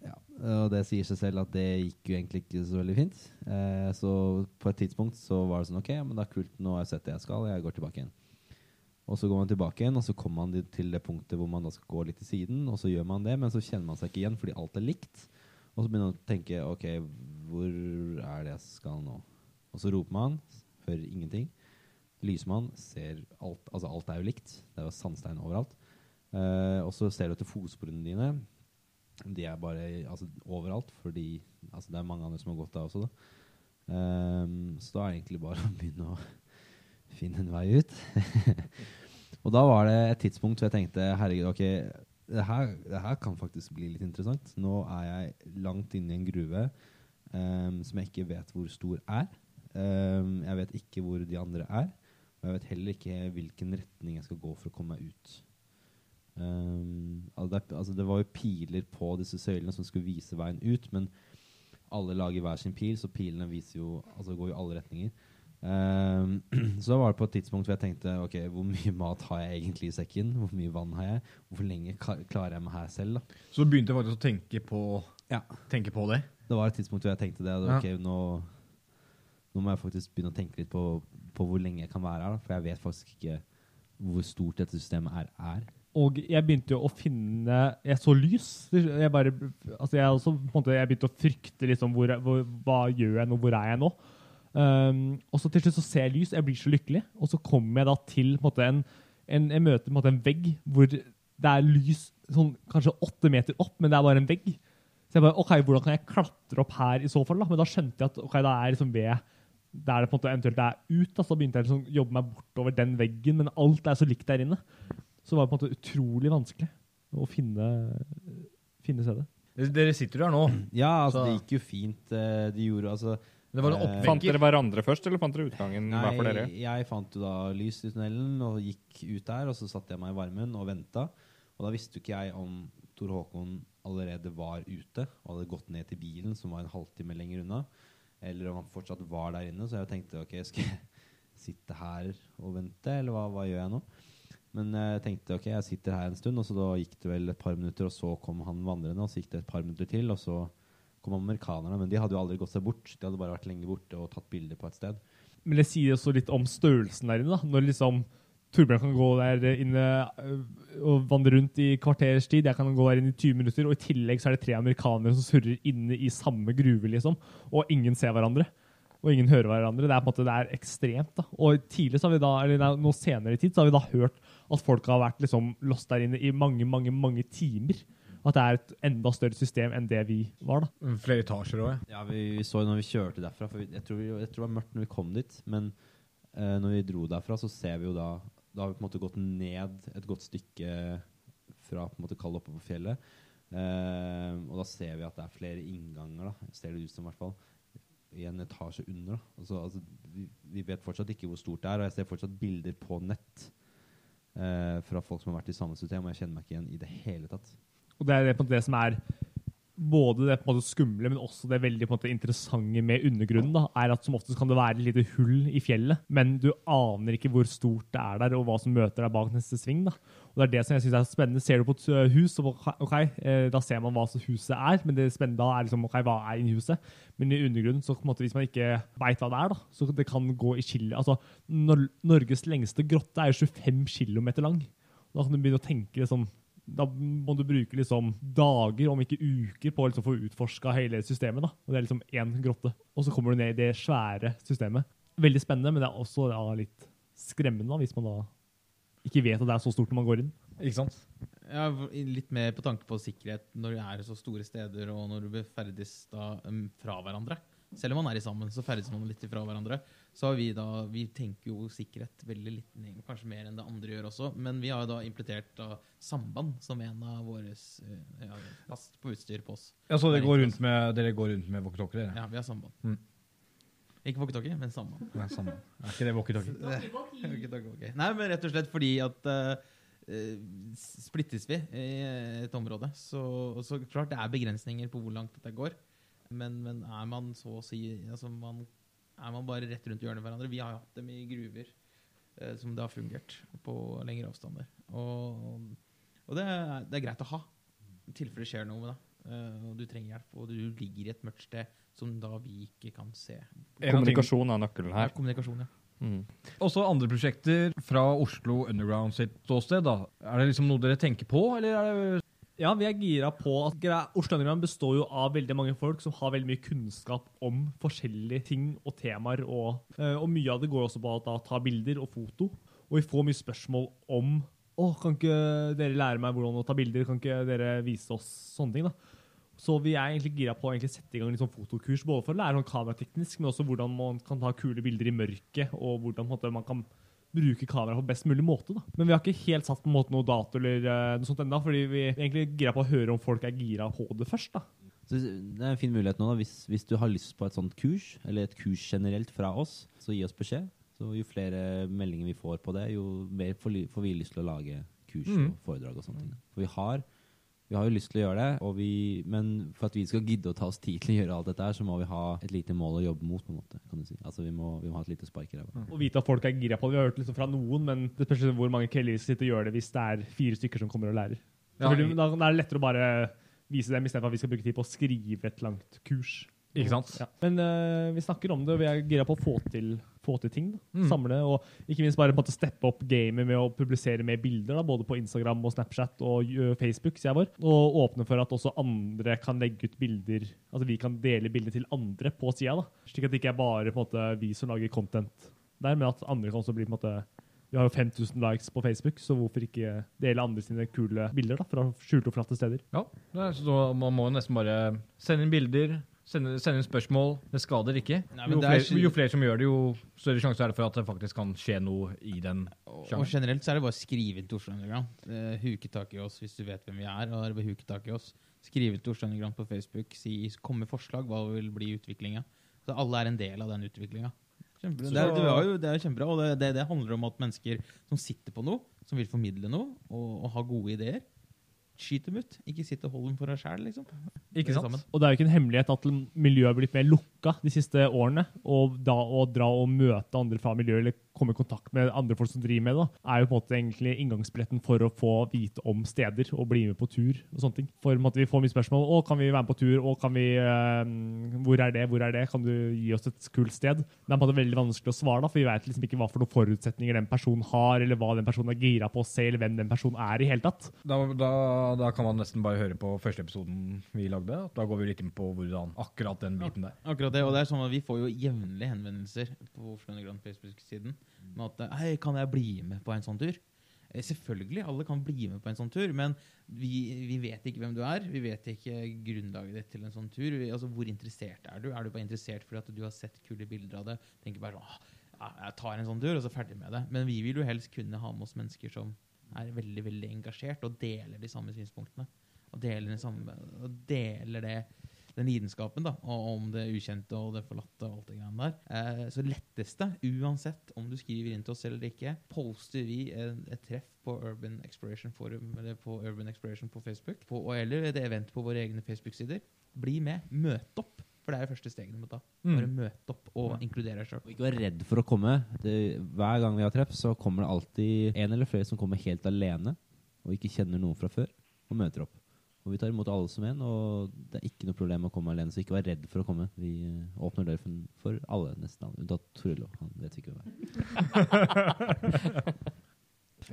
Ja, og det sier seg selv at det gikk jo egentlig ikke så veldig fint. Eh, så på et tidspunkt så var det sånn ok, men det er kult, nå har jeg sett det jeg skal, jeg går tilbake igjen. Og så går man tilbake igjen, og så kommer man til det punktet hvor man da skal gå litt til siden, og så gjør man det, men så kjenner man seg ikke igjen fordi alt er likt. Og så begynner man å tenke ok, hvor er det jeg skal nå? Og så roper man, hører ingenting. Lysmann ser alt, altså alt er jo likt. Det er jo sandstein overalt. Eh, og så ser du etter fotsporene dine. De er bare altså, overalt, fordi altså, det er mange andre som har gått der også. Da. Eh, så da er det egentlig bare å begynne å finne en vei ut. og da var det et tidspunkt hvor jeg tenkte herregud, ok, det her, det her kan faktisk bli litt interessant. Nå er jeg langt inne i en gruve um, som jeg ikke vet hvor stor er. Um, jeg vet ikke hvor de andre er. Og jeg vet heller ikke hvilken retning jeg skal gå for å komme meg ut. Um, altså det, altså det var jo piler på disse søylene som skulle vise veien ut, men alle lager hver sin pil, så pilene jo, altså går jo alle retninger. Ehm, så da var det på et tidspunkt hvor jeg tenkte ok, hvor mye mat har jeg egentlig i sekken? Hvor mye vann har jeg? Hvor lenge klarer jeg meg her selv? da? Så du begynte faktisk å tenke på, Ja. tenke på det? Det var et tidspunkt hvor jeg tenkte det. ok, Ja. Nå, nå må jeg faktisk begynne å tenke litt på, på hvor lenge jeg kan være her. Da, for jeg vet faktisk ikke hvor stort dette systemet er. er. Og jeg begynte jo å finne Jeg så lys. Jeg bare, altså jeg, også, på en måte, jeg begynte å frykte liksom hvor, hvor, hva gjør jeg nå, hvor er jeg nå? Um, og så til slutt så ser jeg lys, jeg blir så lykkelig. Og så kommer jeg da til på en, måte, en, en Jeg møter på en, måte, en vegg hvor det er lys sånn, kanskje åtte meter opp, men det er bare en vegg. Så jeg bare, ok, Hvordan kan jeg klatre opp her i så fall? da? Men da skjønte jeg at ok, da er liksom ved der det på en måte eventuelt er ut. Da, så begynte jeg liksom å jobbe meg bortover den veggen, men alt er så likt der inne. Så var det på en måte utrolig vanskelig å finne, finne stedet. Dere- Dere sitter jo her nå. Ja, altså, Så- det gikk jo fint. eh, De gjorde altså Det var en Eh, Fant dere hverandre først, eller fant dere utgangen hver for dere? Nei, jeg fant jo da lys i tunnelen og gikk ut der, og så satte jeg meg i varmen og venta. Og da visste jo ikke jeg om Tor Håkon allerede var ute og hadde gått ned til bilen, som var en halvtime lenger unna, eller om han fortsatt var der inne. Så jeg tenkte ok, skal jeg sitte her og vente, eller hva, hva gjør jeg nå? Men jeg tenkte ok, jeg sitter her en stund, og så da gikk det vel et par minutter, og så kom han vandrende, og så gikk det et par minutter til, og så kom amerikanerne. Men de hadde jo aldri gått seg bort, de hadde bare vært lenge borte og tatt bilder på et sted. Men det sier også litt om størrelsen der inne. da. Når liksom Torbjørn kan gå der inne øh, og vandre rundt i kvarters tid, jeg kan gå der inne i 20 minutter, og i tillegg så er det tre amerikanere som surrer inne i samme gruve, liksom, og ingen ser hverandre. Og ingen hører hverandre. Det er på en måte, det er ekstremt. da. Og tidlig så har vi da, eller noe senere i tid så har vi da hørt at folk har vært liksom lost der inne i mange, mange, mange timer. At det er et enda større system enn det vi var. da. Flere etasjer òg, Ja, vi, vi så jo når vi kjørte derfra, for vi, jeg, tror vi, jeg tror det var mørkt når vi kom dit, men eh, når vi dro derfra, så ser vi jo da Da har vi på en måte gått ned et godt stykke fra på en måte kald oppe på fjellet. Eh, og da ser vi at det er flere innganger, da. Ser det ut som i hvert fall. I en etasje under. da. Altså, altså, vi, vi vet fortsatt ikke hvor stort det er, og jeg ser fortsatt bilder på nett eh, fra folk som har vært i samme system, og jeg kjenner meg ikke igjen i det hele tatt. Og det er det, på en måte, det som er både det på en måte skumle, men også det veldig på en måte, interessante med undergrunnen. Da, er at Som oftest kan det være et lite hull i fjellet, men du aner ikke hvor stort det er der, og hva som møter deg bak neste sving. Da. Og Det er det som jeg synes er spennende. Ser du på et hus, ok, da ser man hva huset er, men det spennende da er liksom, ok, hva er inni huset. Men i undergrunnen, så på en måte, hvis man ikke veit hva det er, da, så det kan gå i skille. Altså, Norges lengste grotte er jo 25 km lang. Da kan du begynne å tenke liksom, da må du bruke liksom dager, om ikke uker, på å liksom få utforska hele systemet. da. Og Det er liksom én grotte. Og så kommer du ned i det svære systemet. Veldig spennende, men det er også da, litt skremmende da, hvis man da ikke vet at det er så stort når man går inn. Ikke sant? Ja, litt mer på tanke på sikkerhet når det er så store steder, og når du ferdes da um, fra hverandre. Selv om man er i sammen, så ferdes man litt fra hverandre. Så har vi da, vi tenker jo sikkerhet veldig litt, kanskje mer enn det andre gjør også. Men vi har jo da implementert da samband som en av våre eh, ja, last på utstyr på oss. Ja, Så dere går rundt med, dere går rundt med walkietalkie? Ja, vi har samband. Mm. Ikke walkietalkie, men samband. Nei, samband. Er ikke det walkietalkie? Nei, men rett og slett fordi at eh, splittes vi i et område, så, så klart det er begrensninger på hvor langt dette går. Men, men er man så å si altså man, Er man bare rett rundt hjørnet hverandre Vi har jo hatt dem i gruver eh, som det har fungert på lengre avstander. Og, og det, er, det er greit å ha i tilfelle det skjer noe med deg. eh, og du trenger hjelp, og du ligger i et mørkt sted som da vi ikke kan se. Kommunikasjon er nøkkelen Ja, kommunikasjon, ja. Mm. Også andre prosjekter fra Oslo Underground sitt ståsted. da. Er det liksom noe dere tenker på, eller er det Ja, vi er gira på at Oslo Underground består jo av veldig mange folk som har veldig mye kunnskap om forskjellige ting og temaer. Og, eh, og mye av det går også på å ta bilder og foto. Og vi får mye spørsmål om å, kan ikke dere lære meg hvordan å ta bilder? Kan ikke dere vise oss sånne ting? da? Så vi er egentlig gira på å sette i gang litt sånn fotokurs, både for å lære sånn kamerateknisk, men også hvordan man kan ta kule bilder i mørket, og hvordan måte, man kan bruke kameraet på best mulig måte. da. Men vi har ikke helt satt på en måte noe dato eller uh, noe sånt ennå, fordi vi egentlig gira på å høre om folk er gira på det først. da. Så det er en fin mulighet nå da, hvis, hvis du har lyst på et sånt kurs, eller et kurs generelt fra oss, så gi oss beskjed. Så jo flere meldinger vi får på det, jo mer får, vi lyst til å lage kurs Mm. og foredrag og sånne ting. For vi har, vi har jo lyst til å gjøre det, og vi, men for at vi skal gidde å ta oss tid til å gjøre alt dette her, så må vi ha et lite mål å jobbe mot, på en måte, kan du si. Altså vi må, vi må ha et lite spark i ræva. Og vite at folk er gira på det. Vi har hørt liksom fra noen, men det spørs hvor mange kvelder sitter og gjør det hvis det er fire stykker som kommer og lærer. Ja, da, da er det lettere å bare vise dem istedenfor at vi skal bruke tid på å skrive et langt kurs. Ikke sant? Ja. Men uh, vi snakker om det, og vi er gira på å få til, få til ting. Mm. Samle, og ikke minst bare på en måte steppe opp gamet med å publisere mer bilder, da, både på Instagram og Snapchat og Facebook. sier jeg vår. Og åpne for at også andre kan legge ut bilder, altså vi kan dele bilder til andre på sida. Slik at det ikke er bare på en måte, vi som lager content der, men at andre kan også bli på en måte vi har jo 5000 likes på Facebook, så hvorfor ikke dele andre sine kule bilder da, fra skjulte og flatte steder? Ja, så man må nesten bare sende inn bilder, sende, sende inn spørsmål. Det skader ikke. Nei, men jo, det er flere, jo flere som gjør det, jo større sjanse er det for at det faktisk kan skje noe i den Og, sjangeren. og generelt så er det bare å skrive inn til Oslo Underground. Uh, huke tak i oss hvis du vet hvem vi er. og det er bare huke tak i oss. Skrive til Oslo Underground på Facebook. Si, kom med forslag. Hva vil bli utviklinga? Så alle er en del av den utviklinga. Det, er, det, jo, det er kjempebra, og det, det, det handler om at mennesker som sitter på noe, som vil formidle noe, og, og har gode ideer, skyt dem ut. Ikke sitt og hold dem for deg sjæl, liksom. Ikke sant? Og det er jo ikke en hemmelighet at miljøet har blitt mer lukka de siste årene. Og da å dra og møte andre fra miljøet eller komme i kontakt med andre folk som driver med det, da, er jo på en måte egentlig inngangsbilletten for å få vite om steder og bli med på tur og sånne ting. For måte, vi får mye spørsmål. Å, kan vi være med på tur? Å, kan vi eh, Hvor er det? Hvor er det? Kan du gi oss et kult sted? Det er på en måte veldig vanskelig å svare, da, for vi vet liksom ikke hva for noen forutsetninger den personen har, eller hva den personen er gira på å se, eller hvem den personen er i hele tatt. Da, da, da kan man nesten bare høre på første episoden vi lagde. Da går vi litt inn på hvordan akkurat den biten der. Akkurat det, og det er sånn at Vi får jo jevnlige henvendelser på Oslo Grand Facebook-siden med at Hei, kan jeg bli med på en sånn tur? Eh, Selvfølgelig, alle kan bli med på en sånn tur, men vi, vi vet ikke hvem du er. Vi vet ikke grunnlaget ditt til en sånn tur. Vi, altså, Hvor interessert er du? Er du bare interessert fordi at du har sett kule bilder av det? Tenker bare sånn, «Åh, ja, jeg tar en sånn tur, og så ferdig med det. Men vi vil jo helst kunne ha med oss mennesker som er veldig veldig engasjert og deler de samme synspunktene. Og deler, samme, og deler det den lidenskapen da, og om det ukjente og det forlatte og alt det greiene der. Eh, så letteste, uansett om du skriver inn til oss eller ikke, poster vi en, et treff på Urban Exploration Forum eller på Urban Exploration på Facebook, på, eller et event på våre egne Facebook-sider. Bli med. Møt opp. For det er det første steget du må ta. Bare møte opp og inkludere deg sjøl. Og ikke vær redd for å komme. Det, hver gang vi har treff, så kommer det alltid en eller flere som kommer helt alene og ikke kjenner noen fra før, og møter opp. Og Vi tar imot alle som en, og det er ikke noe problem å komme alene. Så ikke vær redd for å komme. Vi eh, åpner døren for alle, nesten alle. Unntatt Torilo. Han vet vi ikke hvem er.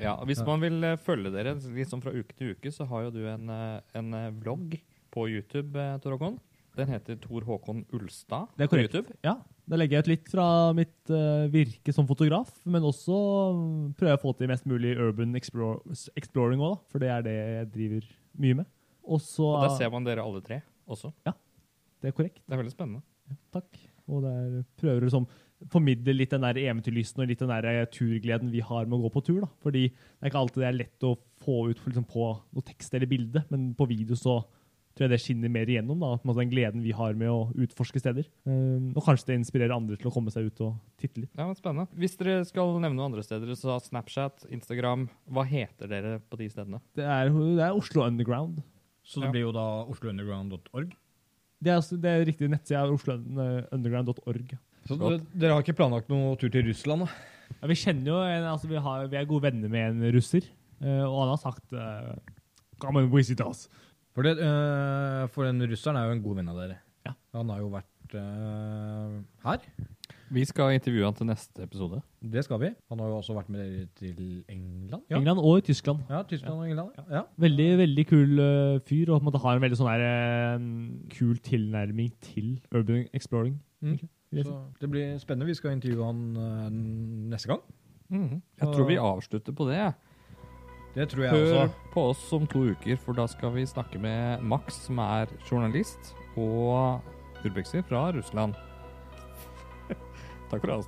Ja, Hvis man vil eh, følge dere litt sånn fra uke til uke, så har jo du en, eh, en vlogg på YouTube, Tor Håkon. Den heter Tor Håkon Ulstad Det er på korrekt. YouTube. Ja, Da legger jeg ut litt fra mitt uh, virke som fotograf, men også prøver jeg å få til mest mulig urban explore, exploring òg, for det er det jeg driver mye med. Og så Og Der ser man dere alle tre også. Ja, Det er korrekt. Det er veldig spennende. Takk. Og der prøver du liksom formidle litt den der eventyrlysten og litt den der eh, turgleden vi har med å gå på tur. da. Fordi det er ikke alltid det er lett å få ut liksom, på noe tekst eller bilde, men på video så tror jeg det skinner mer igjennom. da, på Den gleden vi har med å utforske steder. Um, og kanskje det inspirerer andre til å komme seg ut og titte litt. Ja, men Spennende. Hvis dere skal nevne noen andre steder, så Snapchat, Instagram Hva heter dere på de stedene? Det er, det er Oslo Underground. Så det Ja. blir jo da oslounderground.org. Det er, altså- det er riktig nettside er oslounderground.org. Så dere har ikke planlagt noen tur til Russland? da? Ja, vi kjenner jo en, altså vi, har, vi er gode venner med en russer, eh, og han har sagt eh, Come and visit us. For, det, øh, for den russeren er jo en god venn av dere. Ja. Han har jo vært her. Vi skal intervjue han til neste episode. Det skal vi. Han har jo også vært med dere til England. Ja. England og Tyskland. Ja, Tyskland og England. Ja. Veldig veldig kul uh, fyr, og på en måte har en veldig sånn her, eh, kul tilnærming til urban exploring. Mm. Så det blir spennende. Vi skal intervjue han uh, neste gang. Mm. Jeg tror vi avslutter på det. Det tror jeg Hør også. på oss om to uker, for da skal vi snakke med Max, som er journalist, og Urbexer fra Russland. Takk for oss.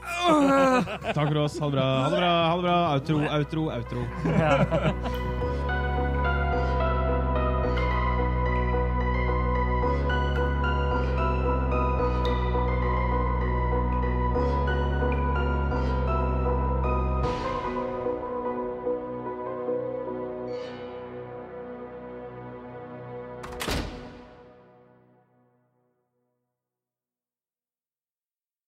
Takk for oss. Ha det bra. Ha det bra. Ha det bra. Outro, outro, outro.